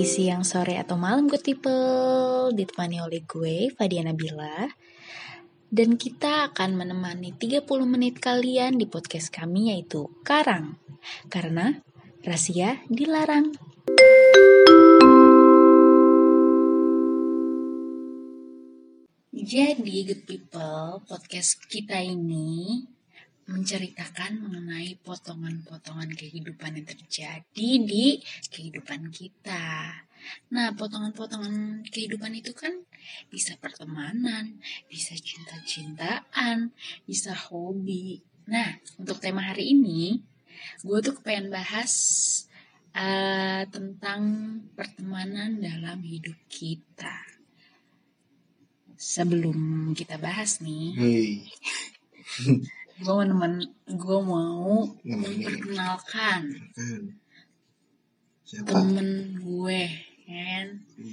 pagi, siang, sore, atau malam good people Ditemani oleh gue, Fadiana Bila Dan kita akan menemani 30 menit kalian di podcast kami yaitu Karang. Karena rahasia dilarang. Jadi good people, podcast kita ini menceritakan mengenai potongan-potongan kehidupan yang terjadi di kehidupan kita. Nah, potongan-potongan kehidupan itu kan bisa pertemanan, bisa cinta-cintaan, bisa hobi. Nah, untuk tema hari ini, gue tuh pengen bahas uh, tentang pertemanan dalam hidup kita. Sebelum kita bahas nih, Hei. gue mau nemen gue mau Nemenin. memperkenalkan Hmm. Siapa? temen gue ya kan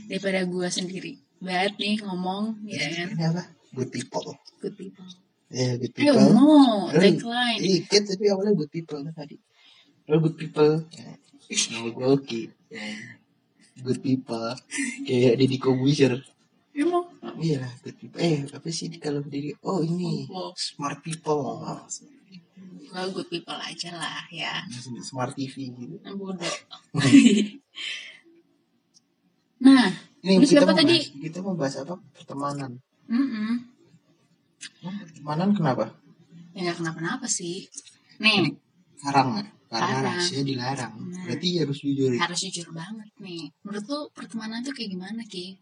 daripada gue sendiri banget nih ngomong ya kan Ini apa? Good people. good people Ya, good ayo people. mau Hmm, tagline Dikit tapi awalnya good people kan tadi. Lo good people. Ya. Nama gue oke. Ya. Good people. Kayak Deddy Kobusier. Iya lah, good people. Eh, apa sih kalau diri? Oh ini, Oh. smart people. gue good people aja lah ya Smart TV gitu. bodoh nah Ini Terus kita tadi? kita mau bahas apa? Pertemanan. mm Oh, pertemanan kenapa? ya nggak kenapa-napa sih nih nggak? Karena rahasia dilarang. Nah. Berarti harus jujur harus jujur banget nih menurut lu pertemanan tuh kayak gimana ki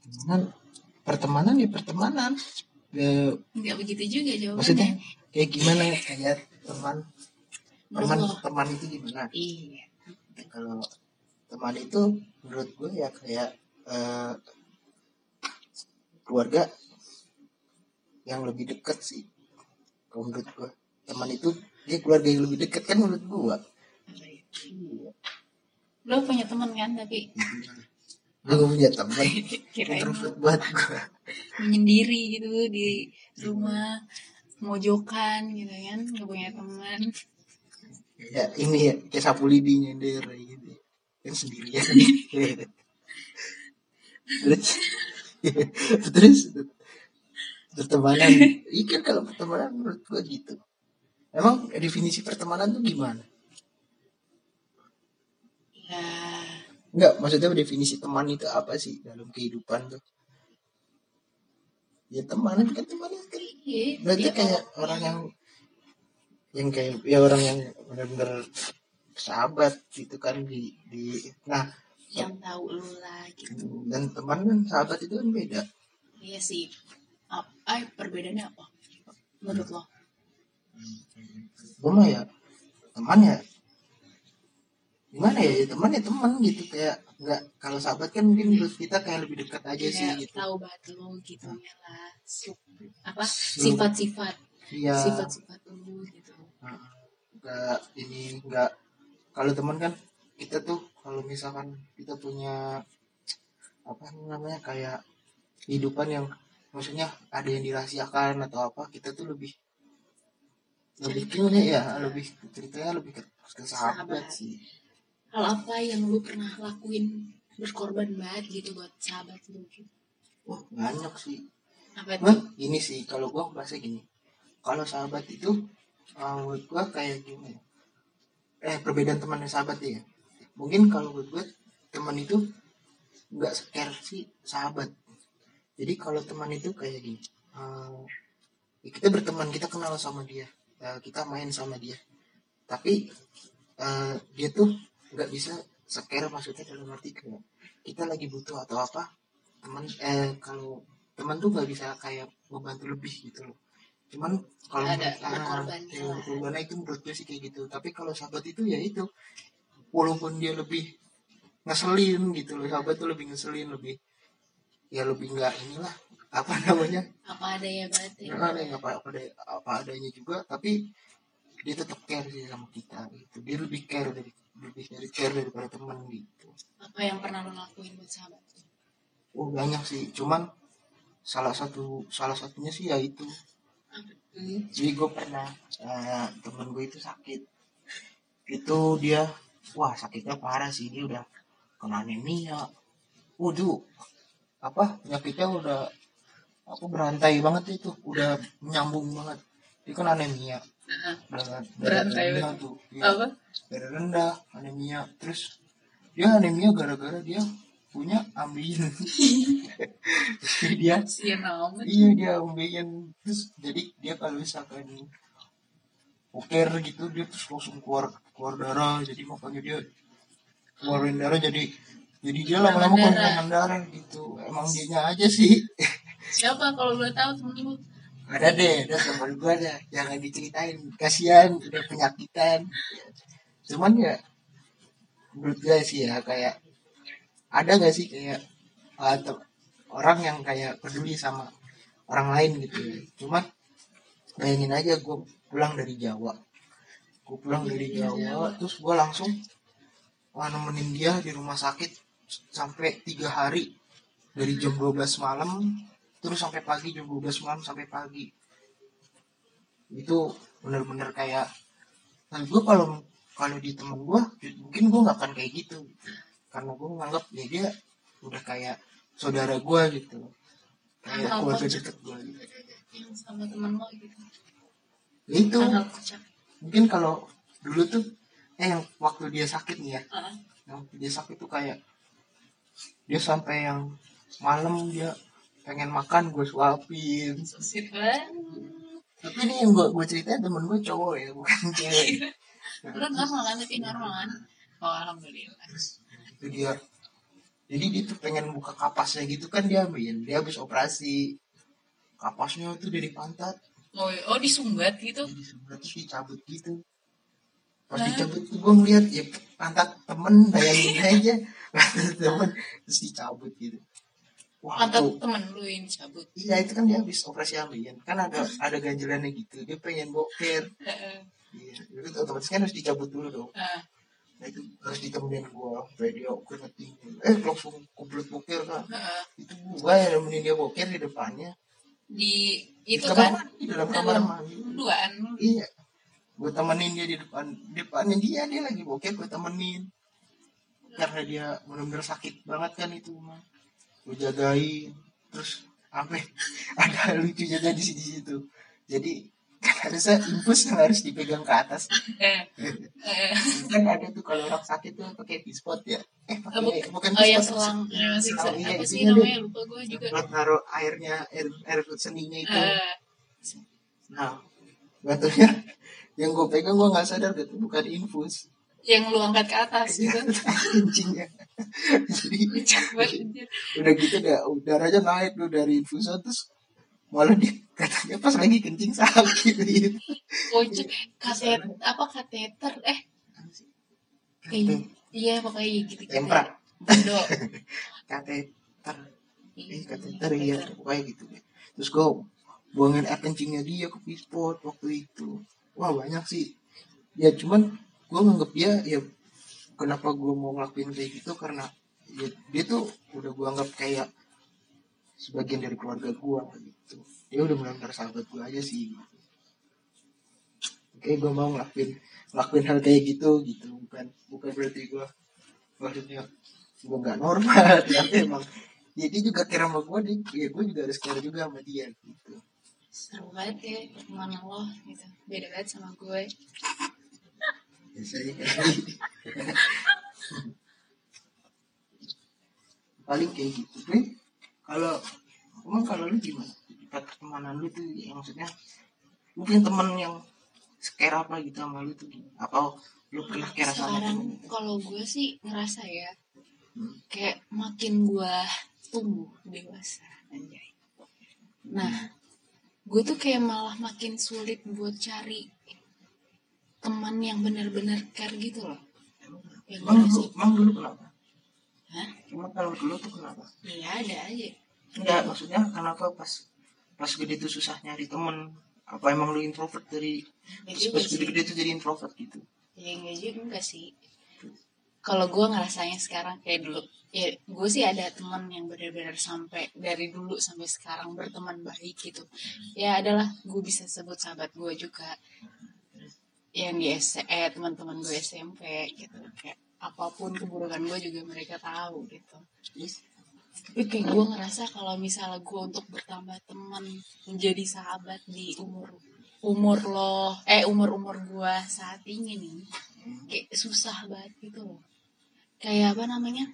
Pertemanan, pertemanan ya pertemanan. Ya, nggak begitu juga jawabannya. maksudnya kayak gimana ya kayak teman teman lo? teman itu gimana? Iya. Kalau teman itu menurut gue ya kayak eh, keluarga yang lebih dekat sih kalau menurut gue. Teman itu dia keluarga yang lebih dekat kan menurut gue. Iya. Lo punya teman kan tapi gue punya teman introvert banget gue menyendiri gitu di rumah mojokan gitu kan gak punya teman ya ini ya kayak sapu lidi nyender gitu. Kan sendirian. Terus terus pertemanan. Iya kan kalau pertemanan menurut gua gitu. Emang definisi pertemanan tuh gimana? Ya Enggak, maksudnya definisi teman itu apa sih dalam kehidupan tuh? Ya teman kan teman kan iya, berarti dia kayak orang yang yang kayak ya orang yang benar-benar sahabat gitu kan di di nah yang tahu lu lah gitu. Dan teman kan sahabat itu kan beda. Iya sih. Apa perbedaannya apa menurut lo? Gue mah ya teman ya gimana ya teman ya teman gitu kayak nggak kalau sahabat kan mungkin menurut kita kayak lebih dekat aja sih Kayak gitu. tahu banget lu gitu ya lah apa sifat-sifat. iya. Sifat-sifat lu gitu. Nggak ini nggak kalau teman kan kita tuh kalau misalkan kita punya apa namanya kayak kehidupan yang maksudnya ada yang dirahasiakan atau apa kita tuh lebih lebih gimana ya lebih ceritanya lebih ke, ke sahabat, Sahabat. sih hal apa yang lu pernah lakuin berkorban banget gitu buat sahabat lu? Wah banyak sih. Apa Cuman tuh gini sih kalau gua bahasa gini. Kalau sahabat itu uh, menurut gua kayak gini eh perbedaan teman dan sahabat ya. Mungkin kalau menurut gua teman itu nggak scare sih sahabat. Jadi kalau teman itu kayak gini uh, ya kita berteman kita kenal sama dia. Uh, kita main sama dia. Tapi uh, dia tuh nggak bisa scare maksudnya dalam arti kayak kita lagi butuh atau apa teman eh kalau teman tuh nggak bisa kayak membantu lebih gitu loh. Cuman kalau Ada berkorbannya ya, itu menurut gue sih kayak gitu. Tapi kalau sahabat itu ya itu walaupun dia lebih ngeselin gitu loh sahabat tuh lebih ngeselin lebih ya lebih nggak inilah apa namanya? apa ada ya. Ada yang apa apa, ada- apa adanya juga tapi dia tetap care sih sama kita gitu. Dia lebih care dari lebih dari care daripada teman gitu. Apa yang pernah lo lakuin buat sahabat oh banyak sih. Cuman salah satu salah satunya sih ya itu. Hmm. jadi gue pernah eh, temen gue itu sakit. Itu dia wah sakitnya parah sih. Dia udah kena anemia. Waduh apa? Penyakitnya udah aku berantai banget itu. Udah menyambung banget. Dia kan anemia Berantai rendah tuh Iya, apa? Darah rendah anemia. Terus dia anemia gara-gara dia punya ambien. Dia iya dia ambien. Terus jadi dia kalau misalkan poker gitu dia terus langsung keluar keluar darah. Jadi makanya dia keluarin darah jadi jadi dia lama-lama kekurangan darah gitu. Emang dianya aja sih. Siapa? Kalau boleh tahu temen lu ada deh ada teman gue ada jangan diceritain kasihan udah penyakitan. Cuman ya menurut gue sih ya kayak ada gak sih kayak uh, te- orang yang kayak peduli sama orang lain gitu ya. cuman bayangin aja gue pulang dari Jawa. Gue pulang dari Jawa terus gue langsung uh, nemenin dia di rumah sakit sampai tiga hari. Dari jam 12 malam terus sampai pagi jam 12 malam sampai pagi. Itu bener-bener kayak nah gue kalau kalau di temen gue mungkin gue nggak akan kayak gitu. Karena gue nganggap ya dia udah kayak saudara gue gitu. Kayak keluarga kocak. deket gue gitu. Yang sama temen lo gitu. Itu. Mungkin kalau dulu tuh eh yang waktu dia sakit nih ya. Heeh. yang waktu dia sakit tuh kayak dia sampai yang malam dia pengen makan gue suapin. Banget. Tapi ini yang gue gue ceritain temen gue cowok ya bukan cewek. Lu normal kan tapi normal kan? Oh alhamdulillah. Itu dia. Jadi dia tuh pengen buka kapasnya gitu kan dia ambil. Dia habis operasi. Kapasnya tuh dari pantat. Oh, oh disumbat gitu? Jadi sebenarnya terus dicabut gitu. Pas dicabut tuh gue ngeliat ya pantat temen bayangin aja. Pantat temen terus dicabut gitu wah tuh temen lu yang dicabut. Iya itu kan dia habis operasi ambian kan ada ada ganjelannya gitu. Dia pengen boker iya itu otomatis kan harus dicabut dulu dong. Nah itu harus ditemenin gua sampai dia keringetin eh langsung kumplit boker kan itu gua yang nemenin dia boker di depannya. Di itu di kamar kan? mandi, di dalam kamar mandi. duaan. Iya. Gua temenin dia di depan depannya dia dia lagi boker gua temenin. Karena dia benar-benar sakit banget kan itu mah jagain. Terus sampai ada lucunya di situ situ. Jadi kan harusnya infus yang harus dipegang ke atas. Eh eh kan ada tuh kalau orang sakit tuh pakai pispot ya. Eh pakai Oh, bukan oh yang pispot, selang. yang siksa Selang, iya, apa sih namanya? lupa gue juga. Buat naruh airnya air air seninya itu. Eh, nah batunya yang gue pegang gue nggak sadar itu bukan infus yang lu angkat ke atas gitu. Kencingnya jadi Kocak banget anjir. udah gitu dah udaranya naik tuh dari infusan terus malah dia katanya pas lagi kencing sakit gitu. Kocak katet apa kateter? Eh kayak iya pokoknya gitu gitu Tempra. Bondo. kateter. Eh kateter iya pokoknya gitu deh. Terus gue buangin air kencingnya dia ke pispot waktu itu. Wah banyak sih. Ya cuman gue nganggep dia ya kenapa gue mau ngelakuin kayak gitu? Karena ya, dia tuh udah gue anggap kayak sebagian dari keluarga gue gitu. Dia udah benar-benar sahabat gue aja sih oke gue mau ngelakuin ngelakuin hal kayak gitu gitu. Bukan bukan berarti gue maksudnya gue nggak normal tapi emang ya dia juga kira sama gue dia ya gue juga harus care juga sama dia gitu. Seru banget ya pertemanan lo gitu. Beda banget sama gue. gitu. paling kayak gitu nih kalau emang kalau lu gimana pertemanan lu tuh ya, maksudnya punya temen yang scare apa gitu sama lu tuh gimana? atau lu pernah care sama sekarang temen kalau gue sih ngerasa ya Hmm. kayak makin gue tumbuh dewasa anjay nah gue tuh kayak malah makin sulit buat cari teman yang benar-benar care gitu loh. Yang emang dulu emang dulu kenapa? Hah? emang kalau dulu tuh kenapa? Iya ada aja. Enggak maksudnya kenapa pas pas gede tuh susah nyari temen apa emang lu introvert dari Ya pas sih. gede-gede tuh jadi introvert gitu? Ya enggak juga enggak sih. Kalau gue ngerasanya sekarang kayak dulu ya gue sih ada teman yang benar-benar sampai dari dulu sampai sekarang berteman baik gitu. Ya adalah gue bisa sebut sahabat gue juga yang di eh teman-teman gue SMP gitu. Kayak apa pun keburukan gue juga mereka tahu gitu. Yes. tapi kayak gue ngerasa kalau misalnya gue untuk bertambah teman menjadi sahabat di umur umur lo eh umur umur gue saat ini nih kayak susah banget gitu loh. Kayak apa namanya?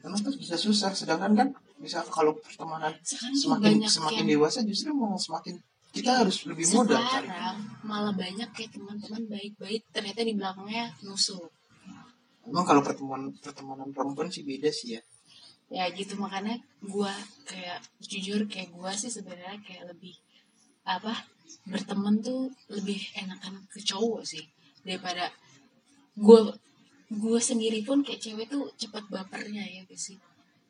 Karena tuh bisa susah, sedangkan kan bisa kalau pertemanan sekarang semakin semakin yang dewasa justru mau semakin kita harus lebih mudah cari. sekarang malah banyak kayak teman-teman baik-baik ternyata di belakangnya nusuk Emang kalau pertemuan pertemanan perempuan sih beda sih ya. ya gitu makanya gue kayak jujur kayak gue sih sebenarnya kayak lebih apa berteman tuh lebih enakan ke cowok sih daripada gue gue sendiri pun kayak cewek tuh cepat bapernya ya sih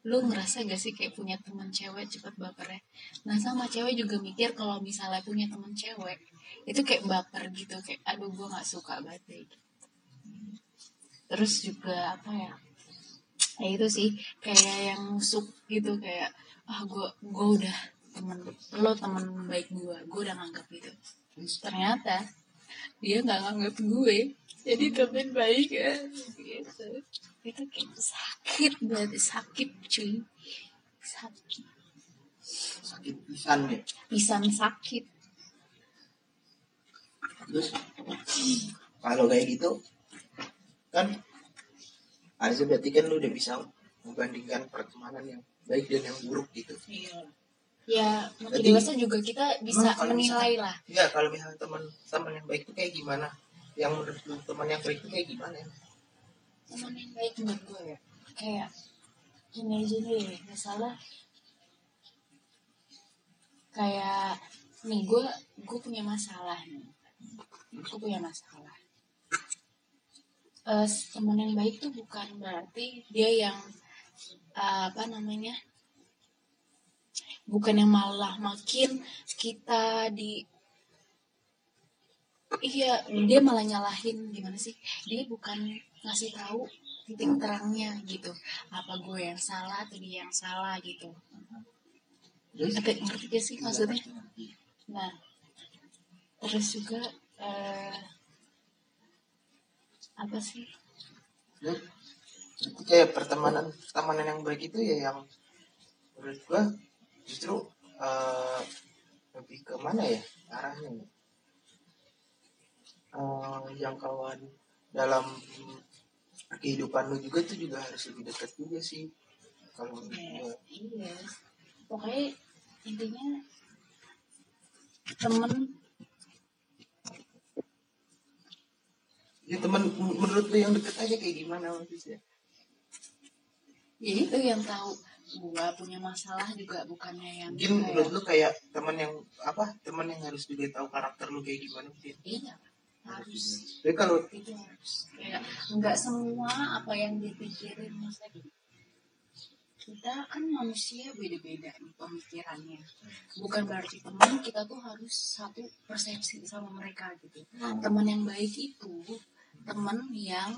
lu ngerasa gak sih kayak punya teman cewek cepat bapernya nah sama cewek juga mikir kalau misalnya punya teman cewek itu kayak baper gitu kayak aduh gue nggak suka banget. Deh terus juga apa ya? Ya itu sih kayak yang nusuk gitu kayak ah gue gue udah temen lo temen baik gue gue udah nganggap gitu. Ternyata dia nggak nganggap gue jadi temen baik ya gitu itu kayak sakit banget sakit cuy sakit Sakit pisan ya. pisan sakit Terus kalau kayak gitu kan harusnya berarti kan lu udah bisa membandingkan pertemanan yang baik dan yang buruk gitu. iya ya makin Berarti- dewasa juga kita bisa menilai lah Ya kalau misalnya teman teman yang baik itu kayak gimana? Yang menurut lu teman yang baik itu kayak gimana? teman yang baik menurut gue ya. Kayak gini aja nih misalnya kayak nih gue gue punya masalah nih. Gue punya masalah. Eh, teman yang baik tuh bukan berarti dia yang eh, apa namanya bukan yang malah makin kita di iya dia malah nyalahin gimana sih? Dia bukan ngasih tahu titik terangnya gitu. Apa gue yang salah atau dia yang salah gitu. Ngerti ngerti gak sih maksudnya. Nah terus juga eh, apa sih? Jadi kayak pertemanan pertemanan yang baik itu ya yang menurut gua justru eh, lebih ke mana ya arahnya yang kawan dalam kehidupan lu juga tuh juga harus lebih dekat juga sih. Kalau Ya, iya. Pokoknya intinya temen. Ya teman menurut lu yang deket aja kayak gimana maksudnya ya? Itu yang tahu gua punya masalah juga bukannya yang mungkin kayak- menurut lu kayak teman yang apa teman yang harus juga tahu karakter lu kayak gimana mungkin? Iya harus tapi kalau kayak nggak semua apa yang dipikirin gini, kita kan manusia beda-beda nih pemikirannya. Bukan berarti teman kita tuh harus satu persepsi sama mereka gitu. Teman yang baik itu teman yang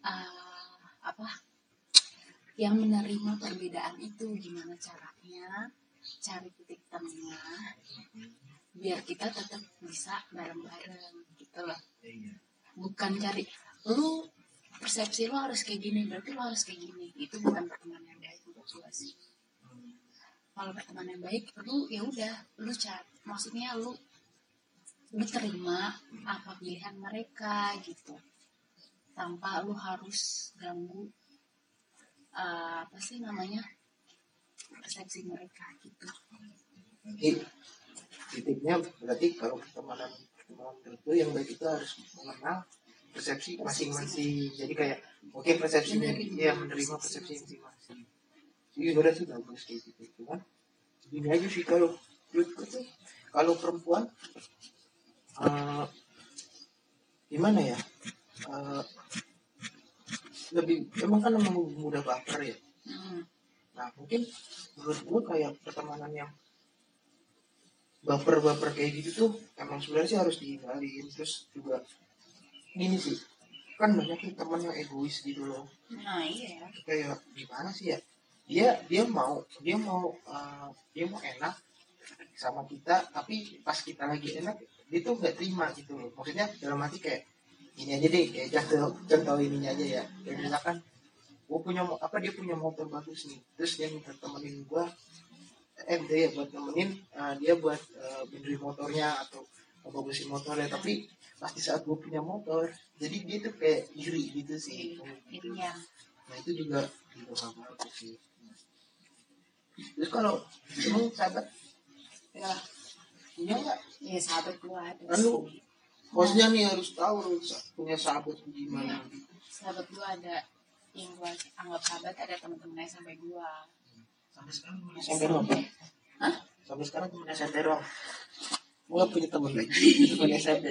uh, apa yang menerima perbedaan itu gimana caranya cari titik tengah biar kita tetap bisa bareng-bareng gitu loh bukan cari lu persepsi lu harus kayak gini berarti lu harus kayak gini. Itu bukan pertemanan yang baik menurut gua sih. Kalau pertemanan yang baik lu ya udah lu cari maksudnya lu lu terima apa pilihan mereka gitu. Tanpa lu harus ganggu eh, apa sih namanya persepsi mereka gitu. Jadi, titiknya berarti kalau pertemanan tertentu yang baik itu harus mengenal persepsi masing-masing. Jadi kayak oke persepsinya Menerima dia menerima persepsi masing-masing. Jadi sebenarnya sih bagus kayak gitu. Cuman ini aja sih kalau menurutku tuh kalau perempuan eh, gimana ya? Eh, lebih emang kan emang mudah baper ya? Hmm. Nah mungkin menurut gue kayak pertemanan yang baper-baper kayak gitu tuh emang sebenarnya sih harus dihindarin terus juga gini sih kan banyak nih teman yang egois gitu loh. Nah iya kayak gimana sih ya? Dia dia mau dia mau eh, dia mau enak sama kita tapi pas kita lagi enak dia tuh nggak terima gitu loh. Maksudnya dalam hati kayak ini aja deh kayak contoh contoh ininya aja ya. Kayak misalkan gue punya apa dia punya motor bagus nih. Terus dia minta temenin gue eh dia buat nemenin eh, dia buat benerin motornya atau bagusin motornya. Tapi pasti saat gue punya motor jadi dia tuh kayak iri gitu sih. Irian nah itu juga juga gak bagus sih. Terus kalau emang sahabat? Ya. Punya nggak? Ya sahabat gue ada Kan lu- sih. Maksudnya nih harus tahu lu sa- punya sahabat gimana gitu. sahabat gue ada yang gue anggap sahabat ada temen-temennya sampai gue Sampai sekarang temen SMP doang. Hah? Sampai sekarang temen SMP doang. Gue punya temen lagi. Temen SMP.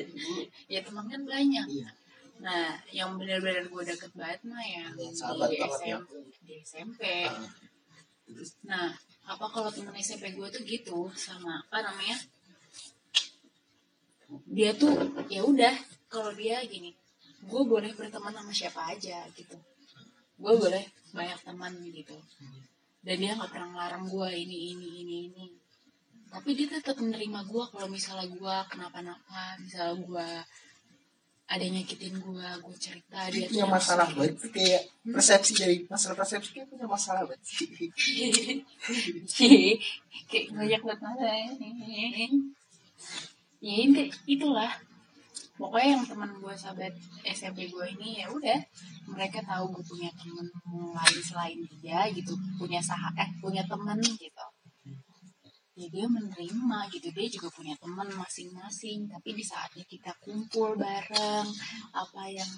ya teman kan banyak Iya. nah yang benar-benar gue deket banget mah yang sahabat di, banget ya. SMP, di SMP Ah. Terus nah apa kalau temen SMP gue tuh gitu sama apa namanya dia tuh ya udah kalau dia gini gue boleh berteman sama siapa aja gitu gue boleh banyak teman gitu dan dia nggak pernah ngelarang gue ini ini ini ini. Tapi dia tetap menerima gue kalau misalnya gue kenapa-napa misalnya gue ada yang nyakitin gue gue cerita dia dia punya masalah banget kayak persepsi dari masalah persepsi kayak punya masalah banget sih. kayak banyak banget masalah ya ini itulah pokoknya yang teman gue sahabat SMP gue ini ya udah mereka tahu gue punya temen lain selain dia gitu punya sah eh punya temen gitu. Ya dia menerima gitu dia juga punya teman masing-masing tapi di saatnya kita kumpul bareng apa yang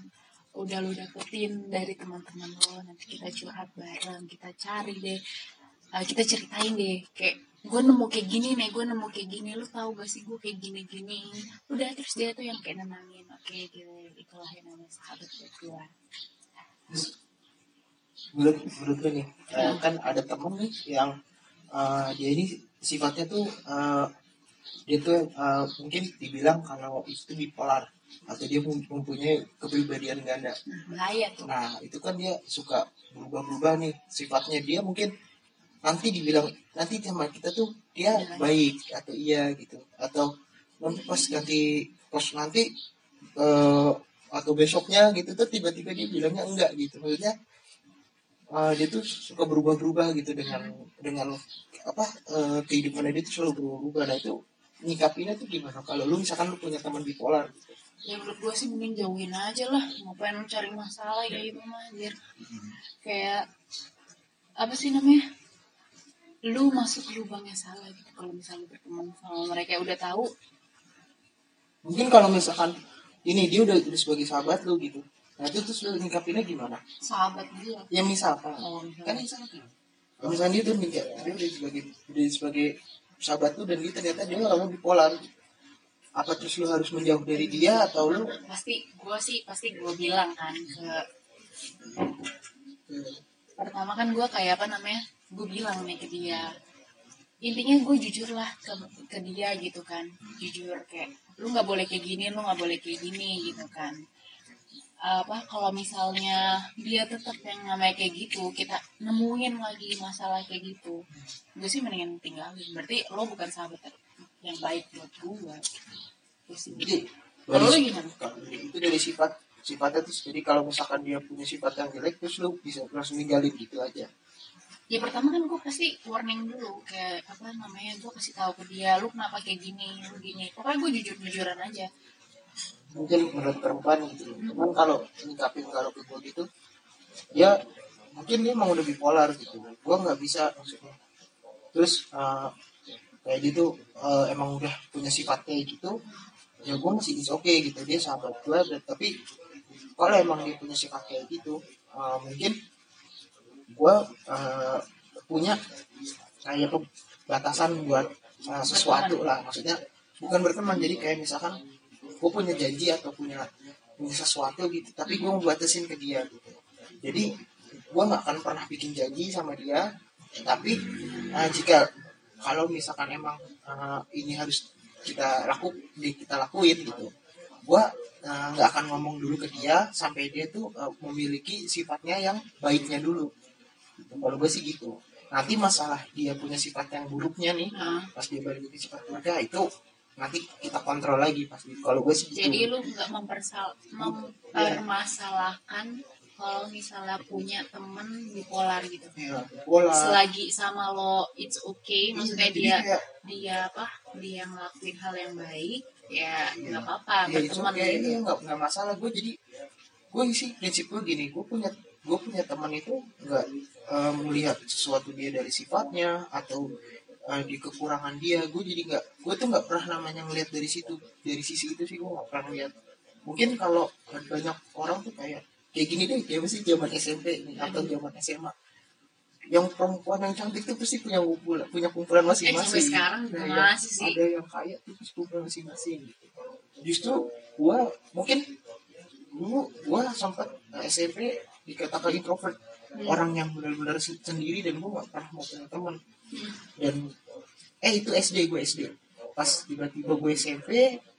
udah lu dapetin dari teman-teman lo nanti kita curhat bareng kita cari deh eh, kita ceritain deh kayak gue nemu kayak gini nih gue nemu kayak gini. Lu tahu gak sih gue kayak gini gini udah terus dia tuh yang kayak nenangin. Oke gitu itulah yang namanya sahabat buat gue menurut menurut gue nih eh, kan ada temen nih yang eh, dia ini sifatnya tuh eh, dia tuh eh, mungkin dibilang kalau itu bipolar. Atau dia mem- mempunyai kepribadian ganda. Nah, bahaya tuh. Nah, itu kan dia suka berubah-berubah nih sifatnya. Dia mungkin nanti dibilang nanti sama kita tuh dia baik atau iya gitu. Atau nanti pas ganti pas nanti eh, atau besoknya gitu tuh tiba-tiba dia bilangnya enggak gitu. Maksudnya eh, dia tuh suka berubah-berubah gitu dengan dengan apa eh, kehidupannya dia tuh selalu berubah-berubah. Nah, itu nyikapinnya tuh gimana? Kalau lu misalkan lu punya teman bipolar gitu. ya menurut gue sih mending jauhin aja lah ngapain lu cari masalah ya itu mah anjir kayak apa sih namanya lu masuk lubangnya salah gitu kalau misalnya berteman sama mereka udah tahu. Mungkin kalau misalkan ini dia udah, udah sebagai sahabat lu gitu nah itu terus lu nyikapinnya gimana? Sahabat dia. Ya misalkan. Oh, kan misalkan kalau misalkan dia tuh mikir dia udah sebagai udah sebagai sahabat lu dan dia ternyata dia orangnya bipolar. Apa terus lu harus menjauh dari dia atau lu? Pasti gue sih pasti gue bilang kan ke pertama kan gue kayak apa namanya gue bilang nih ke dia intinya gue jujur lah ke, ke dia gitu kan. Jujur kayak lu nggak boleh kayak gini lu nggak boleh kayak gini gitu kan. Apa kalau misalnya dia tetap yang namanya kayak gitu kita nemuin lagi masalah kayak gitu gue sih mendingan tinggalin. Berarti lo bukan sahabat yang baik buat gue Gue sih jadi Kalau lu dari- gimana? kalau itu dari sifat sifatnya terus jadi kalau misalkan dia punya sifat yang jelek terus lu bisa langsung ninggalin gitu aja ya pertama kan gue pasti warning dulu kayak apa namanya gue kasih tahu ke dia lu kenapa kayak gini lu gini. Pokoknya gue jujur jujuran aja. Mungkin menurut perempuan gitu. Cuman kalau nyikapin kalau ke gue gitu ya mungkin dia emang udah bipolar gitu. Gue nggak bisa maksudnya. Terus eh, kayak gitu eh, emang udah punya sifat kayak gitu ya gue masih oke gitu. Dia sahabat gue tapi kalau emang dia punya sifat kayak gitu eh, mungkin gue eh, punya kayak pe- batasan buat eh, sesuatu lah. Maksudnya bukan berteman. Jadi kayak misalkan gue punya janji atau punya punya sesuatu gitu tapi gue membatasin ke dia gitu. Jadi gue nggak akan pernah bikin janji sama dia tapi eh, jika kalau misalkan emang eh, ini harus kita laku kita lakuin gitu gue nggak akan ngomong dulu ke dia sampai dia tuh eh, memiliki sifatnya yang baiknya dulu. Kalau gue sih gitu nanti masalah dia punya sifat yang buruknya nih nah pas dia balik ke sifat buruknya itu nanti kita kontrol lagi pasti kalau gue sih gitu. Jadi lu nggak mempersal mempermasalahkan kalau misalnya punya temen bipolar gitu. ya, Selagi sama lo it's okay, maksudnya Jadi dia kayak, dia apa? Dia ngelakuin hal yang baik, ya nggak apa-apa ya itu berteman kayak gitu. ini nggak nggak masalah gue jadi gue sih prinsip gue gini gue punya gue punya teman itu nggak eh, melihat sesuatu dia dari sifatnya atau eh, di kekurangan dia gue jadi nggak gue tuh nggak pernah namanya ngelihat dari situ dari sisi itu sih gue nggak pernah ngeliat mungkin kalau banyak orang tuh kayak kayak gini deh kayak mesti zaman SMP nih, atau zaman SMA yang perempuan yang cantik tuh pasti punya kumpulan punya kumpulan Eh, masing-masing. sekarang juga Nah, yang- masih sih. ada yang kaya tuh pasti kumpulan masing-masing gitu. Justru gua mungkin dulu gua sempat eh, SMP dikatakan introvert Hmm. orang yang benar-benar se- sendiri dan gua gak pernah mau punya teman Hmm. dan eh itu SD gue SD pas tiba-tiba gue SMP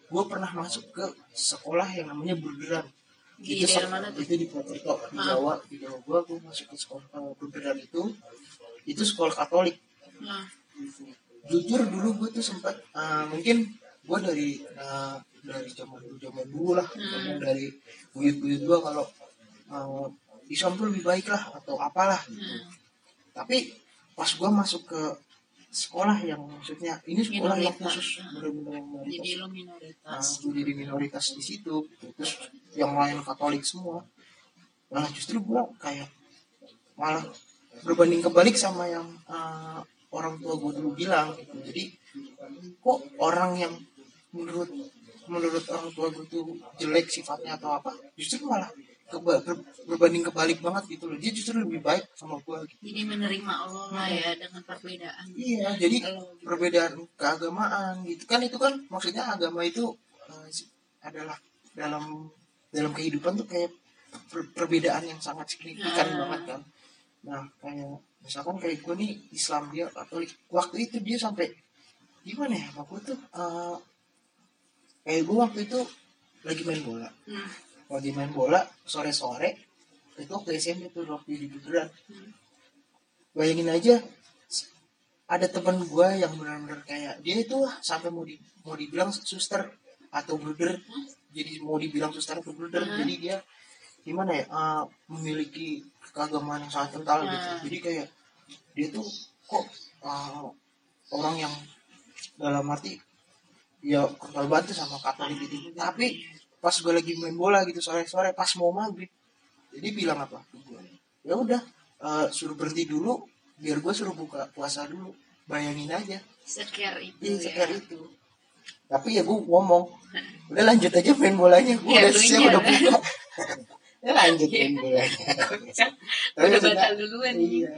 gue pernah masuk ke sekolah yang namanya Burgeran Di itu daerah mana tuh? itu di Purwokerto di Ah. Jawa di Jawa gue gue masuk ke sekolah Burgeran itu itu sekolah Katolik Nah, jujur dulu gue tuh sempat eh, mungkin gue dari eh, dari zaman dulu zaman dulu lah Hmm. dari buyut buyut gue kalau uh, Islam tuh lebih baik lah atau apalah hmm. tapi pas gue masuk ke sekolah yang maksudnya ini sekolah yang Minoritas. khusus Hmm. benar-benar yang jadi minoritas lo nah, minoritas. gue jadi minoritas di situ gitu. terus yang lain Katolik semua nah justru gue kayak malah berbanding kebalik sama yang uh, orang tua gue dulu bilang gitu jadi kok orang yang menurut menurut orang tua gue tuh jelek sifatnya atau apa justru malah keba- ber- berbanding kebalik banget gitu loh dia justru lebih baik sama gue gitu. Jadi menerima Allah lah ya dengan perbedaan. iya jadi Kalau perbedaan keagamaan gitu kan itu kan maksudnya agama itu si- adalah dalam dalam kehidupan tuh kayak per- perbedaan yang sangat signifikan Ah. banget kan nah kayak misalkan kayak gue nih Islam dia Katolik waktu itu dia sampai gimana ya aku tuh eh, kayak gue waktu itu lagi main bola Hmm. Lagi main bola sore sore itu waktu SMP tuh waktu di Hmm. bayangin aja ada teman gue yang benar-benar kayak dia itu sampai mau di mau dibilang suster atau brother jadi mau dibilang suster atau brother Hmm. jadi dia gimana ya uh, memiliki keagamaan yang sangat kental gitu Hmm. jadi kayak dia tuh kok uh, orang yang dalam arti ya kental banget sama Katolik gitu tapi pas gue lagi main bola gitu sore-sore pas mau maghrib. Jadi bilang apa? Ya udah uh, suruh berhenti dulu biar gue suruh buka puasa dulu. Bayangin aja. Sekiar itu iya ya. sekitar itu. Tapi ya gue ngomong udah lanjut aja main bolanya. Gue Ya, udah siap nya. udah buka. Ya lanjut main bolanya. Tapi Udah batal duluan iya.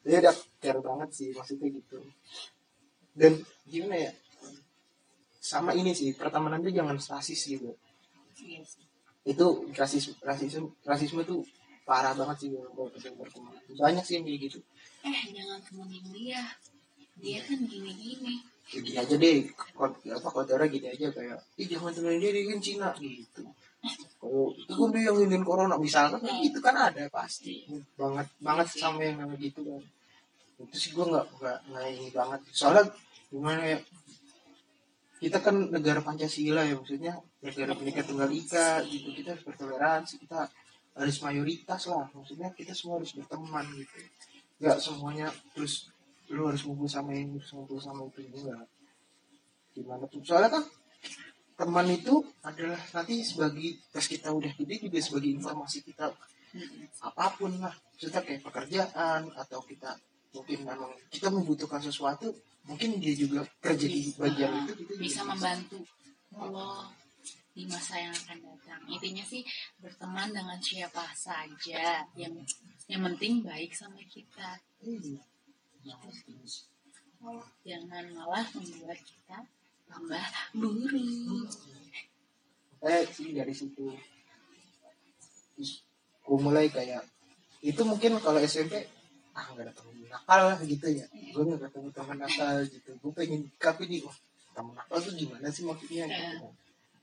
dia udah care banget sih maksudnya gitu. Dan gimana ya? Sama ini sih pertemanan tuh jangan rasis gitu Iya sih. itu rasisme rasisme rasisme tuh parah banget sih banyak sih yang kayak gitu Eh jangan temenin dia. Dia kan gini-gini. ya gini aja deh apa kontra gini aja kayak ih jangan temenin dia dia kan Cina gitu kalau itu kan dia yang nginin corona misalkan kan itu kan ada pasti banget banget sama yang namanya gitu kan itu sih gue nggak nggak nggak ini banget soalnya gimana ya kita kan negara Pancasila ya maksudnya negara Bhinneka Tunggal Ika gitu. Kita harus bertoleransi kita harus mayoritas lah. Maksudnya kita semua harus berteman gitu. Nggak semuanya terus lu harus ngumpul sama ini harus ngumpul sama itu enggak gimana tuh? Soalnya kan teman itu adalah nanti sebagai pas kita udah gede juga sebagai informasi kita apa pun lah. Maksudnya kayak pekerjaan atau kita mungkin memang kita membutuhkan sesuatu mungkin dia juga kerja di bagian itu kita Bisa membantu Allah di masa yang akan datang. Intinya sih berteman dengan siapa saja yang yang penting baik sama kita. Iya. Jangan malah membuat kita tambah buruk. eh sih dari situ terus gue mulai kayak itu mungkin kalau SMP ah nggak ada temen nakal lah gitu ya. Gue nggak ketemu teman nakal gitu. Gue pengen tapi di wah temen nakal tuh gimana sih maksudnya gitu kan.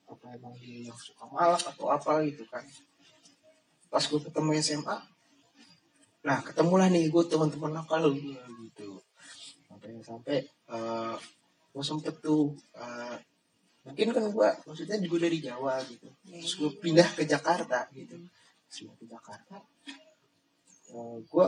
apa emang dia yang suka malak atau apa gitu kan? Pas gue ketemu SMA nah ketemulah nih gue teman-teman nakal gitu. Sampai sampai eh gue sempet tuh eh, mungkin kan gue maksudnya gue dari Jawa gitu. Iya, terus gue pindah ke Jakarta gitu. Terus pindah ke Jakarta. Gue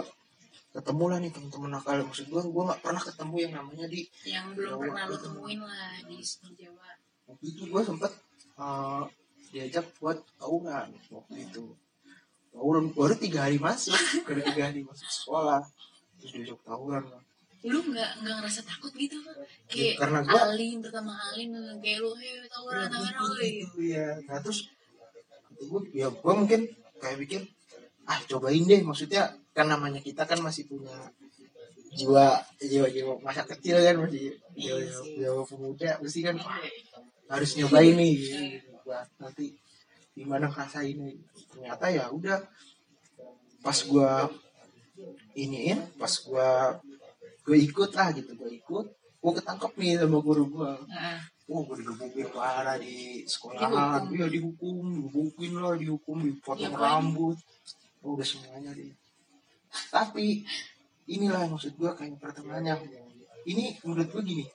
ketemu lah nih teman-teman nakal. Maksud gue gue nggak pernah ketemu yang namanya di yang belum Jawa. pernah lo temuin lah di, di Jawa. Waktu itu gue sempet eh, diajak buat tawuran waktu itu. Tawuran baru tiga hari masuk. Baru tiga hari masuk sekolah. Terus diajak tawuran lah. Lu nggak nggak ngerasa takut gitu kan Ya, kayak karena gua- Alin pertama Alin kayak lu hei tawuran tawuran woi gitu ya nah terus gue ya gue mungkin kayak bikin ah cobain deh. Maksudnya kan namanya kita kan masih punya jiwa jiwa jiwa masa kecil kan masih jiwa jiwa, jiwa pemuda mesti kan wah, harus nyobain nih gitu, nanti gimana ngerasainnya ternyata ya udah pas gua iniin pas gua gue ikut lah gitu gue ikut gue ketangkep nih sama guru gua. Nah, oh gue digebukin parah di sekolahan. Dihukum. iya dihukum digebukin lah dihukum dipotong Diapain? rambut. Oh, udah semuanya deh tapi inilah maksud gue kayak pertemanannya ini menurut gue gini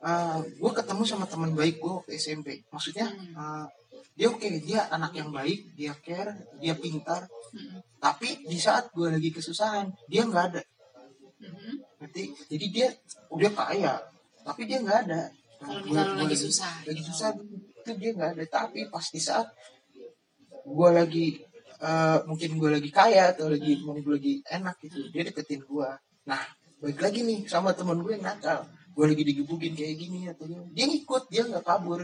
uh, gue ketemu sama teman baik gue waktu SMP maksudnya uh, dia oke dia anak yang baik dia care dia pintar. Tapi di saat gue lagi kesusahan dia nggak ada. Mm, Ngerti? jadi dia udah kaya tapi dia nggak ada. Kalau Gua- misalnya lagi susah, lagi gitu. susah itu dia nggak ada. Tapi pas di saat gue lagi eh, mungkin gue lagi kaya atau lagi mau gue lagi enak gitu dia deketin gue nah baik lagi nih sama teman gue yang nakal gue lagi digebukin kayak gini atau gini. dia ngikut dia nggak kabur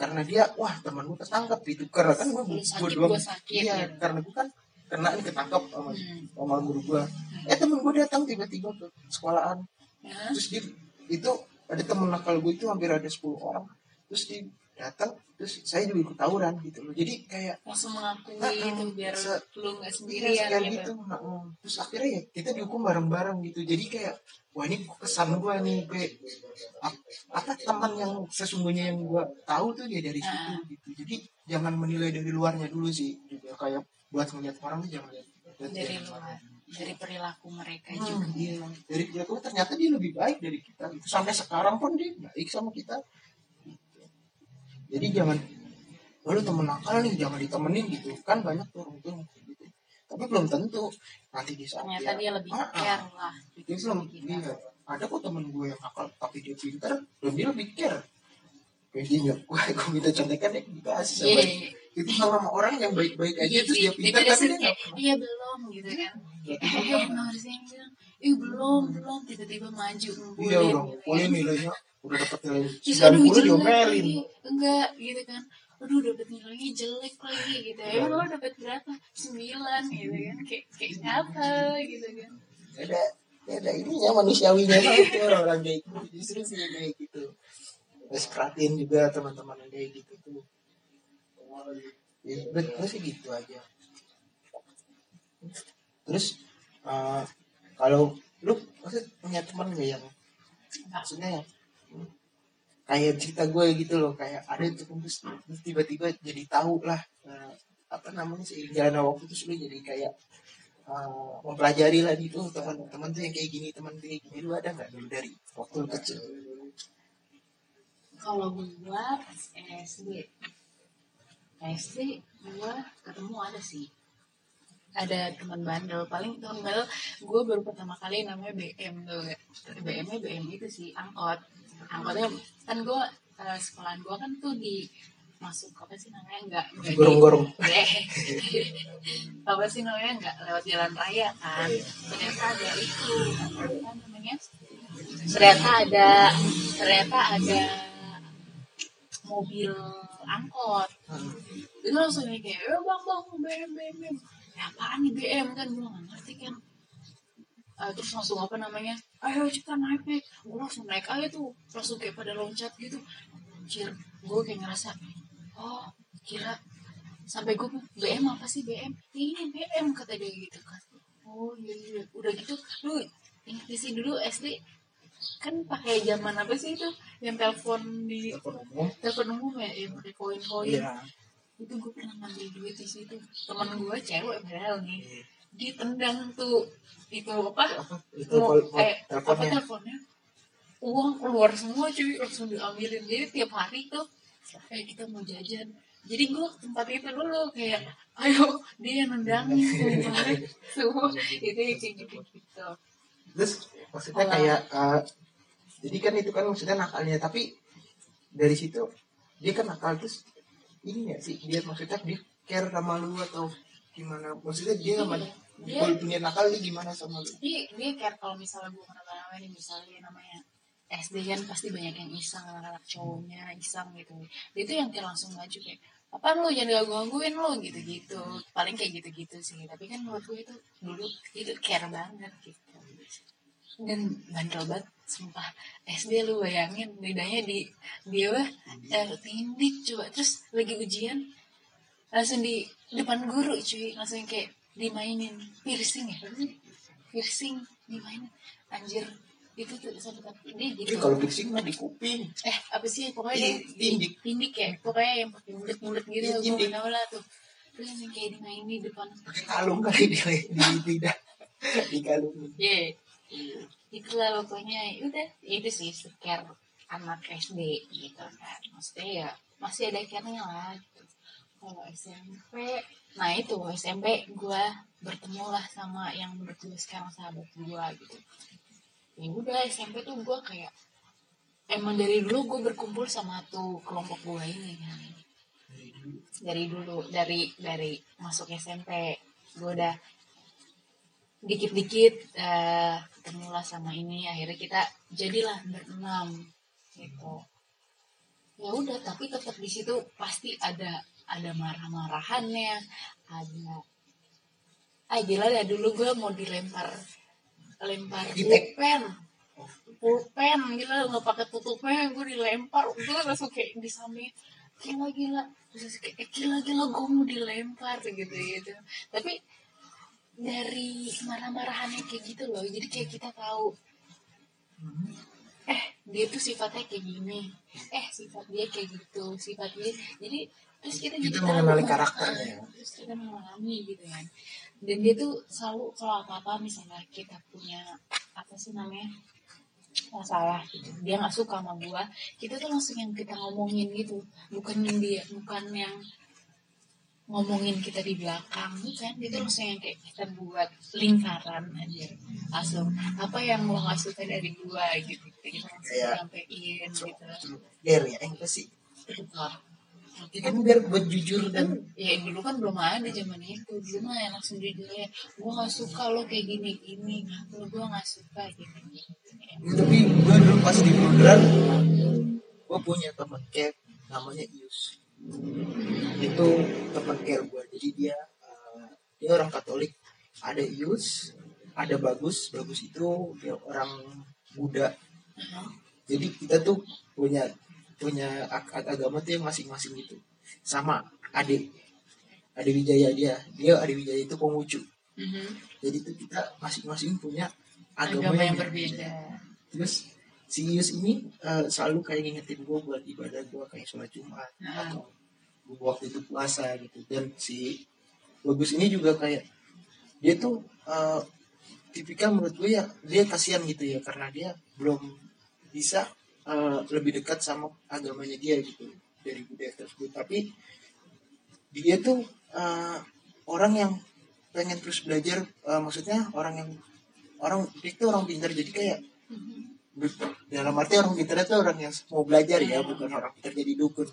karena dia wah teman gue ketangkep itu karena kan gue gue sakit, doang gua sakit, iya gitu. karena gue kan kena ini ketangkep sama Hmm. sama guru gue eh temen gue datang tiba-tiba ke sekolahan ya. terus dia itu ada temen nakal gue itu hampir ada 10 orang terus dia datang terus saya juga ikut tawuran gitu loh jadi kayak langsung mengakui Nah, gitu biar se- lu nggak iya, sendirian sekalian gitu. gitu Nah, terus akhirnya ya kita dihukum bareng-bareng gitu jadi kayak wah ini kesan gue nih ap- apa teman yang sesungguhnya yang gue tahu tuh ya dari situ Ah. gitu jadi jangan menilai dari luarnya dulu sih juga kayak buat ngeliat orang tuh jangan lihat dari dari luar dari perilaku mereka Hmm, juga iya. Dari tuh ternyata dia lebih baik dari kita. Gitu. Sampai sekarang pun dia baik sama kita. Gitu. Jadi jangan, "Oh, lu temen nakal nih, jangan ditemenin gitu. Kan banyak tuh orang gitu. Tapi belum tentu nanti di saat ternyata dia lebih Ah, care lah dia belum iya. Ada kok temen gue yang nakal tapi dia pintar dan dia lebih care. Kayak dia nyok, gue, gue minta contekan ya dikasih sama Iya. dia. Itu sama orang yang baik-baik aja Iya, terus iya. dia pintar Dia tapi dia kayak, iya belum gitu kan kayak eh harusnya bilang eh belum belum tiba-tiba maju Iya udah gitu ngumpulin kan. nilainya udah dapat nilai Terus 90 aduh jelek diomelin. lagi enggak gitu kan aduh dapet nilainya jelek lagi gitu ya lo dapet berapa sembilan gitu kan kayak kayak apa gitu kan Ada ada ininya manusiawinya banget tuh orang-orang kayak gitu. Justru sih kayak gitu. Terus perhatiin juga teman-teman yang kayak gitu tuh. Ya, menurut gue sih gitu aja. Terus eh, kalau lu maksud punya teman gak yang maksudnya yang kayak cerita gue gitu loh kayak ada tuh terus, tiba-tiba jadi tahu lah eh, apa namanya seiring jalan waktu terus lu jadi kayak eh, mempelajari lah gitu teman-teman tuh yang kayak gini teman tuh kayak gini. Lu ada nggak dulu dari waktu kecil? Kalau pas SD SD gua ketemu ada sih. Ada teman bandel paling teman gue baru pertama kali namanya BM tuh BM nya BM itu sih angkot angkotnya kan gue sekolahan gue kan tuh di masuk apa sih namanya enggak enggak gorong-gorong. Apa sih namanya nggak lewat jalan raya kan. Ternyata ada itu apa namanya ternyata ada ternyata ada mobil angkot. Hmm. itu langsung kayak eh bang bang BM BM BM ya, apaan nih BM kan gue nggak ngerti kan terus langsung apa namanya ayo cepetan naik naik gue langsung naik aja tuh langsung kayak pada loncat gitu. Anjir gue kayak ngerasa oh kira sampai gue BM apa sih BM ini BM kata dia gitu kan. Oh iya iya. Udah gitu lu ingat sih dulu SD kan pakai zaman apa sih itu? Yang telepon di Telepon umum. telepon umum ya yang pakai koin koin Iya. itu gue pernah ngambil duit di situ. Teman gue cewek padahal nih ditendang tuh itu apa? Apa? Itu eh apa teleponnya. teleponnya? Uang keluar semua cuy langsung diambilin. Jadi tiap hari tuh eh kita mau jajan. Jadi gue ke tempat itu dulu kayak ayo dia nendangin semua. Itu kayak gitu gitu. Terus maksudnya kayak eh, jadi kan itu kan maksudnya nakalnya tapi dari situ dia kan nakal terus ini ya sih? Dia maksudnya dia care sama lu atau gimana? Maksudnya dia sama Dia- kalau punya nakal dia gimana sama lu? Dia dia care kalau misalnya gue kenapa-napa nih misalnya namanya SD kan pasti banyak yang iseng anak-anak cowoknya iseng gitu. Dia tuh yang kayak langsung maju kayak apa lu jangan ganggu gangguin lu gitu-gitu. Paling kayak gitu-gitu sih. Tapi kan menurut gue itu dulu itu care banget gitu. Dan bandel banget sumpah. SD lu bayangin bedanya di dia wah eh, tindik coba. Terus lagi ujian langsung di depan guru cuy. Langsung kayak dimainin. Piercing ya? Piercing dimainin. Anjir. Itu tuh tapi dia gitu. kalau piercing mah di kuping. Eh apa sih? Pokoknya dia tindik. tindik ya? Pokoknya yang pakai mulut-mulut gitu. Iya, gue tindik. nggak tahu lah tuh. Terus langsung kayak dimainin di depan. Pakai kalung kali di di tidak di kalung. Iya. Itulah pokoknya. Ya udah itu sih scare anak SD gitu kan. Maksudnya ya masih ada care-nya lah. Gitu. Kalau SMP, nah itu SMP gue bertemu lah sama yang gue sekarang sahabat gue gitu. Ya udah SMP tuh gue kayak emang dari dulu gue berkumpul sama tuh kelompok gue ini kan. Dari dulu dari dari masuk SMP gue udah dikit-dikit eh ketemulah sama ini akhirnya kita jadilah berenam gitu ya udah tapi tetap di situ pasti ada ada marah-marahannya ada ah gila dah dulu gue mau dilempar lempar pulpen. Pulpen gila nggak pakai tutupnya gue dilempar. Gue langsung kayak di samping gila gila. Terus kayak "Eh, gila gila gue mau dilempar gitu gitu. Tapi dari marah-marahannya kayak gitu loh. Jadi kayak kita tahu dia tuh sifatnya kayak gini. Eh sifat dia kayak gitu sifat dia. Jadi terus kita Kita jadi mengenali tahu, karakternya. ah, terus kita mengalami gitu kan. Dan dia tuh selalu kalau apa apa misalnya kita punya apa sih namanya masalah gitu. Dia nggak suka sama gua kita tuh langsung yang kita ngomongin gitu. Bukan yang dia bukan yang ngomongin kita di belakang bukan. Itu langsung yang kayak kita buat lingkaran aja langsung apa yang lo nggak suka dari gua? gitu Kayak- sampein gitu. biar ya enggak sih Wah, kita kan biar buat jujur dan ya dulu kan belum ada zaman itu. Dulu mah yang langsung jujur ya gue gak suka lo kayak gini gini lo gue gak suka gini gini Ya, tapi gue dulu pas di Bundaran gue punya teman care namanya Ius. Itu teman care gue jadi dia eh, dia orang Katolik. Ada Ius ada bagus. Bagus itu dia orang Buddha jadi kita tuh punya punya ag- agama tuh yang masing-masing gitu. Sama adik adik Wijaya dia. Dia adik Wijaya itu Konghucu jadi tuh kita masing-masing punya agama, agama yang yang berbeda. Terus si Yus ini eh, selalu kayak ngingetin gue buat ibadah gue kayak sholat Jumat Nah. atau gua waktu itu puasa gitu. Dan si bagus ini juga kayak dia tuh eh, tipikal menurut gue ya dia kasihan gitu ya karena dia belum bisa eh, lebih dekat sama agamanya dia gitu dari budaya tersebut. Tapi dia tuh eh, orang yang pengen terus belajar eh, maksudnya orang yang orang dia tuh orang pintar jadi kayak dalam arti orang pintar itu orang yang mau belajar ya bukan orang pintar jadi dukun.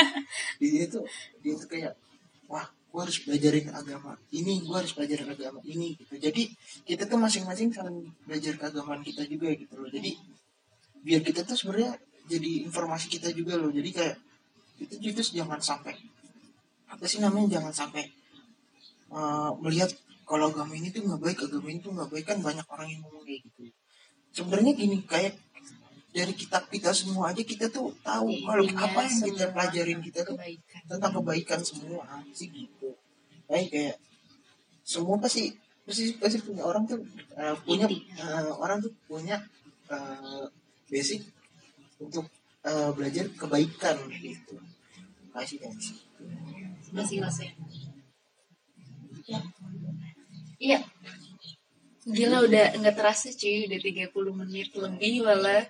Di sini tuh dia tuh kayak wah gue harus belajarin agama ini gue harus belajarin agama ini gitu. Jadi kita tuh masing-masing saling belajar keagamaan kita juga gitu loh. Jadi biar kita tuh sebenarnya jadi informasi kita juga loh. Jadi kayak itu itu jangan sampai apa sih namanya jangan sampai eh, melihat kalau agama ini tuh nggak baik agama ini tuh nggak baik. Kan banyak orang yang ngomong kayak gitu. Sebenarnya gini kayak dari kitab kita semua aja kita tuh tahu kalau Intinya apa yang kita pelajarin kita tuh kebaikan. tentang kebaikan semua. Sih gitu. Kayak kayak semua pasti pasti pasti punya orang tuh uh, punya uh, orang tuh punya uh, basic untuk uh, belajar kebaikan gitu. Kasih kasih masing-masing iya. Gila udah nggak terasa cuy. Udah 30 menit lebih malah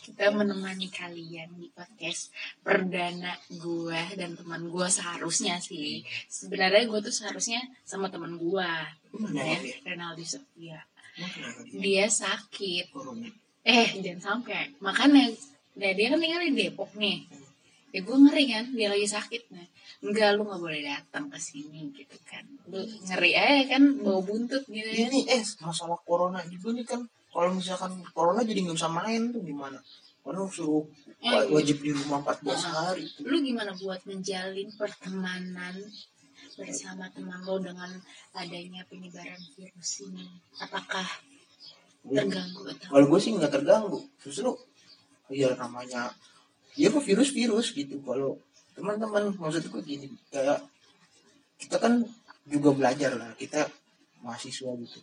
kita menemani kalian di podcast perdana gue dan teman gue seharusnya sih. Sebenarnya gue tuh seharusnya sama teman gue Kenapa ya? Renaldi Sofia dia? sakit. Eh jangan sampai. Makanya nah, dia kan tinggal di Depok nih. Ya gue ngeri kan dia lagi sakit. Nah enggak lu nggak boleh datang ke sini gitu kan. Lu ngeri aja kan bawa buntut gitu ya. Ini eh masalah corona juga nih kan. Kalau misalkan corona jadi nggak bisa main tuh gimana? Karena suruh Eh, wa- wajib di rumah 14 hari. lu gimana buat menjalin pertemanan bersama teman lo dengan adanya penyebaran virus ini? Apakah terganggu Kalau gue sih nggak terganggu, justru ya namanya ya kok virus-virus gitu. Kalau teman-teman maksud gue gini kayak kita kan juga belajar lah, kita mahasiswa gitu.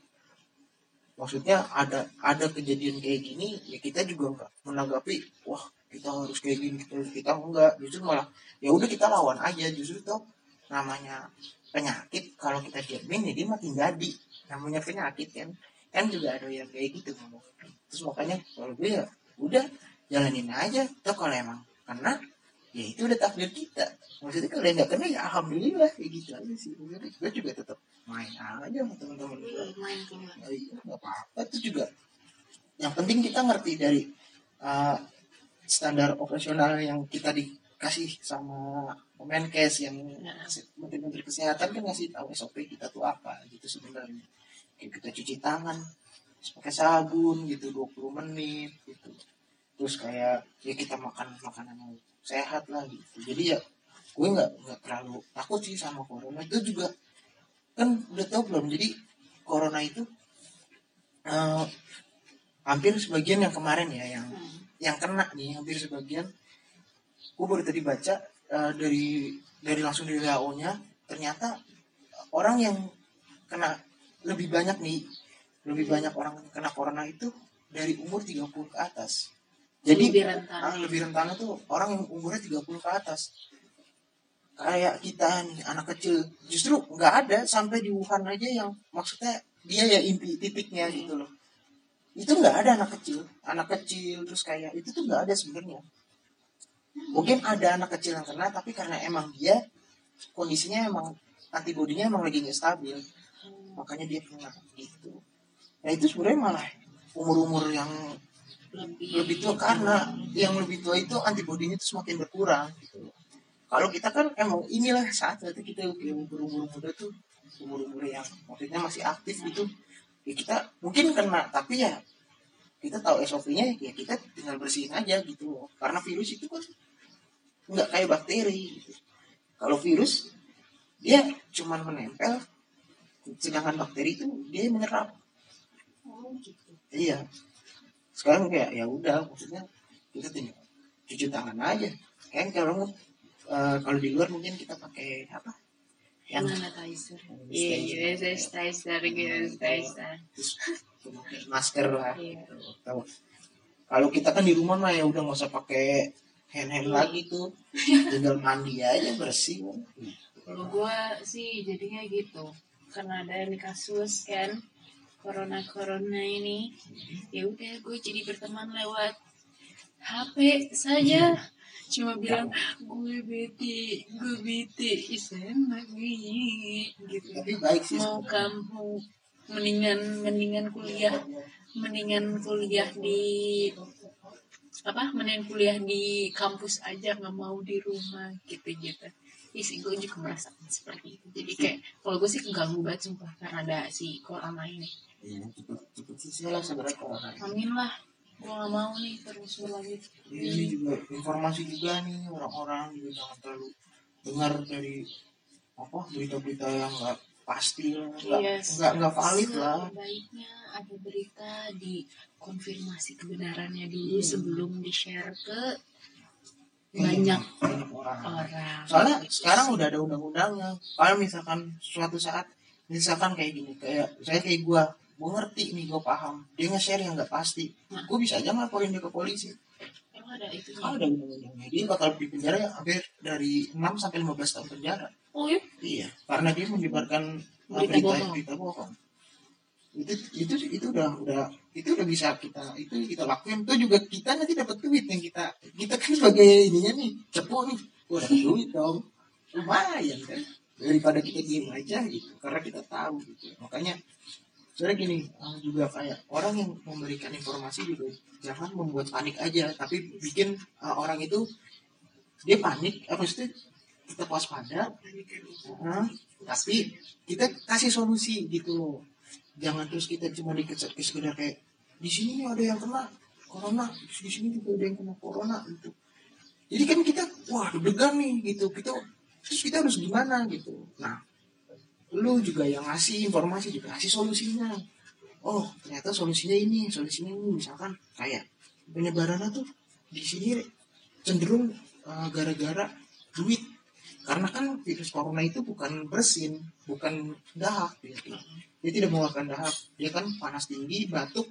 Maksudnya ada ada kejadian kayak gini ya kita juga nggak menanggapi wah kita harus kayak gini kita harus kita enggak. Justru malah ya udah kita lawan aja. Justru tuh namanya penyakit kalau kita diamin ya dia makin jadi. Namanya penyakit kan kan juga ada yang kayak gitu ngomong. Terus makanya kalau gue ya udah jalanin aja. Toh kalau emang kena ya itu udah takdir kita. Maksudnya kalau yang nggak kena ya alhamdulillah kayak gitu aja sih. Maksudnya gue juga tetap main aja sama teman-teman gue. Main keluar ya, iya nggak apa-apa. Itu juga yang penting kita ngerti dari uh, standar operasional yang kita dikasih sama Kemenkes yang menteri-menteri kesehatan kan ngasih tahu SOP kita tuh apa gitu sebenarnya kayak kita cuci tangan pakai sabun gitu 20 menit gitu. Terus kayak ya kita makan makanan yang sehat lah gitu. Jadi ya gue nggak nggak terlalu takut sih sama corona. Itu juga kan udah tau belum? Jadi corona itu eh, hampir sebagian yang kemarin ya yang yang kena nih hampir sebagian. Gue baru tadi baca eh, dari dari langsung dari WHO nya ternyata orang yang kena lebih banyak nih lebih banyak orang kena corona itu dari umur 30 ke atas. Jadi lebih rentan. ah, lebih rentan itu orang yang umurnya 30 ke atas. Kayak kita nih anak kecil justru nggak ada sampai di Wuhan aja yang maksudnya dia ya inti titiknya gitu loh. Itu nggak ada anak kecil anak kecil terus kayak itu tuh nggak ada sebenarnya. Mungkin ada anak kecil yang kena tapi karena emang dia kondisinya emang antibodinya emang lagi nggak stabil makanya dia kena gitu nah itu sebenarnya malah umur-umur yang lebih lebih tua karena yang lebih tua itu antibodinya itu semakin berkurang gitu. Kalau kita kan emang inilah saat saat kita umur-umur muda tuh umur-umur yang maksudnya masih aktif gitu ya kita mungkin kena tapi ya kita tahu SOP-nya ya kita tinggal bersihin aja gitu. Karena virus itu kan nggak kayak bakteri gitu. Kalau virus dia cuman menempel sedangkan bakteri itu dia menyerap oh, gitu. Iya. Sekarang kayak ya udah maksudnya kita tinggal cuci tangan aja. Kan kalau eh, kalau di luar mungkin kita pakai apa? Yang sanitizer Yang iya iya sanitizer. sanitizer gitu sanitizer pakai masker lah. Iya. gitu. Tahu. Kalau kita kan di rumah mah ya udah nggak usah pakai hand hand lagi tuh. Tinggal mandi aja bersih. Kalau gue sih jadinya gitu karena ada ini kasus kan corona corona ini. Ya udah gue jadi berteman lewat HP saja. Cuma bilang gue bete gue bete sama gue gitu. Mau kamu mendingan mendingan kuliah mendingan kuliah di apa mendingan kuliah di kampus aja nggak mau di rumah gitu gitu isi gue juga merasakan seperti itu. Jadi kayak kalau gue sih keganggu banget sumpah karena ada si corona ini Iya, cepet cepet sih. Lah sebenarnya corona. amin lah. Gue gak mau nih terus berlanjut ini juga informasi juga nih orang-orang juga jangan terlalu dengar dari apa berita-berita yang nggak pasti lah. Nggak Yes. nggak nggak valid lah. baiknya ada berita dikonfirmasi kebenarannya dulu Hmm. sebelum di share ke Iya, banyak banyak orang. orang. Soalnya sekarang udah ada undang-undangnya. Kalau misalkan suatu saat misalkan kayak gini kayak saya kayak gua gua ngerti nih gua paham. Dia nge-share yang nggak pasti. Nah. gua bisa aja ngelaporin dia ke polisi. Emang ada itunya kalau ada undang-undangnya. Dia bakal di penjara ya hampir dari 6 sampai 15 tahun penjara. Oh iya? Iya, karena dia menyebarkan Berita berita bohong. berita bohong. Itu itu itu udah udah itu udah bisa kita itu kita lakuin. Itu juga kita nanti dapat duit yang kita kita kan sebagai ininya nih cepu nih. Dapat duit dong. Lumayan kan. Daripada kita diem aja gitu karena kita tahu gitu. Makanya sebenarnya gini uh, juga kayak orang yang memberikan informasi juga jangan membuat panik aja tapi bikin uh, orang itu dia panik apa sih kita waspada. Uh, tapi kita kasih solusi gitu jangan terus kita cuma dikejar sekedar kayak di sini ada yang kena corona di sini juga ada yang kena corona gitu. Jadi kan kita wah deg-degan nih gitu. Kita terus kita harus gimana gitu. Nah lu juga yang ngasih informasi juga kasih solusinya. Oh ternyata solusinya ini solusinya ini. Misalkan kayak penyebarannya tuh di sini cenderung uh, gara-gara duit karena kan virus corona itu bukan bersin bukan dahak gitu. dia tidak mengeluarkan dahak dia kan panas tinggi batuk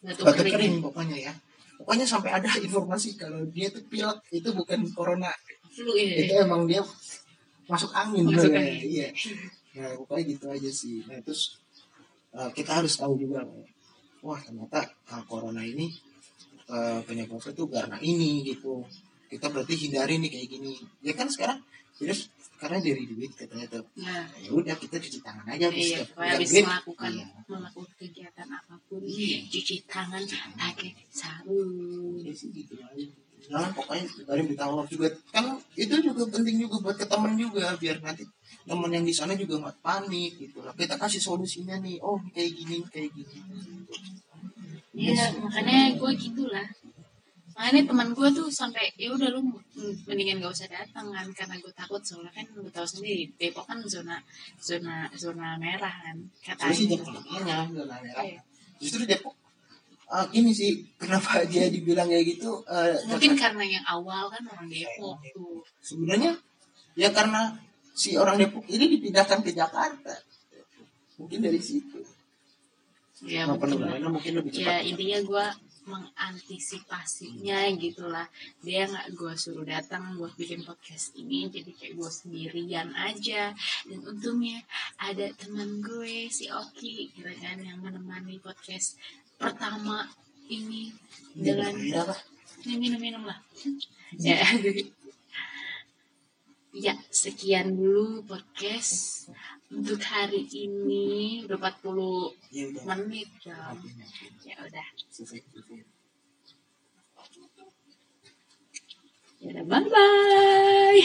Batuk batuk kering. kering pokoknya ya pokoknya sampai ada informasi kalau dia tuh pilek itu bukan corona Flu ya. itu emang dia masuk angin Masuk ya. angin. iya nah pokoknya gitu aja sih nah terus uh, kita harus tahu juga wah ternyata uh, corona ini uh, penyebabnya tuh karena ini gitu kita berarti hindari nih kayak gini ya kan sekarang virus karena dari duit katanya tuh Nah, ya udah kita cuci tangan aja iya, habis duit. melakukan Iya. melakukan kegiatan apa pun, Iya. cuci tangan pakai sarung. Ya sih gitu aja. Jangan pokoknya dari minta Allah juga kan itu juga penting juga buat ke teman juga biar nanti teman yang di sana juga nggak panik gitu lah. Kita kasih solusinya nih. Oh kayak gini kayak gini. Iya, makanya gue gitulah. Makanya teman gue tuh sampai ya udah lu mendingan gak usah datang kan karena gue takut soalnya kan gue tahu sendiri Depok kan zona zona zona merah kan Saya sih katanya. jangan zona merah. Iya. Justru Depok ah, gini sih kenapa dia dibilang kayak gitu eh, Mungkin karena- karena yang awal kan orang Depok tuh. sebenarnya ya karena si orang Depok ini dipindahkan ke Jakarta mungkin dari situ Ya Nah, mungkin mungkin lebih ya cepat intinya gue mengantisipasinya gitulah. Dia nggak gue suruh datang buat bikin podcast ini jadi kayak gue sendirian aja. Dan untungnya ada teman gue si Oki gitu kan yang menemani podcast pertama ini dengan minum-minum lah ya ya sekian dulu podcast untuk hari ini udah 40 ya udah menit dong ya udah. Ya udah bye bye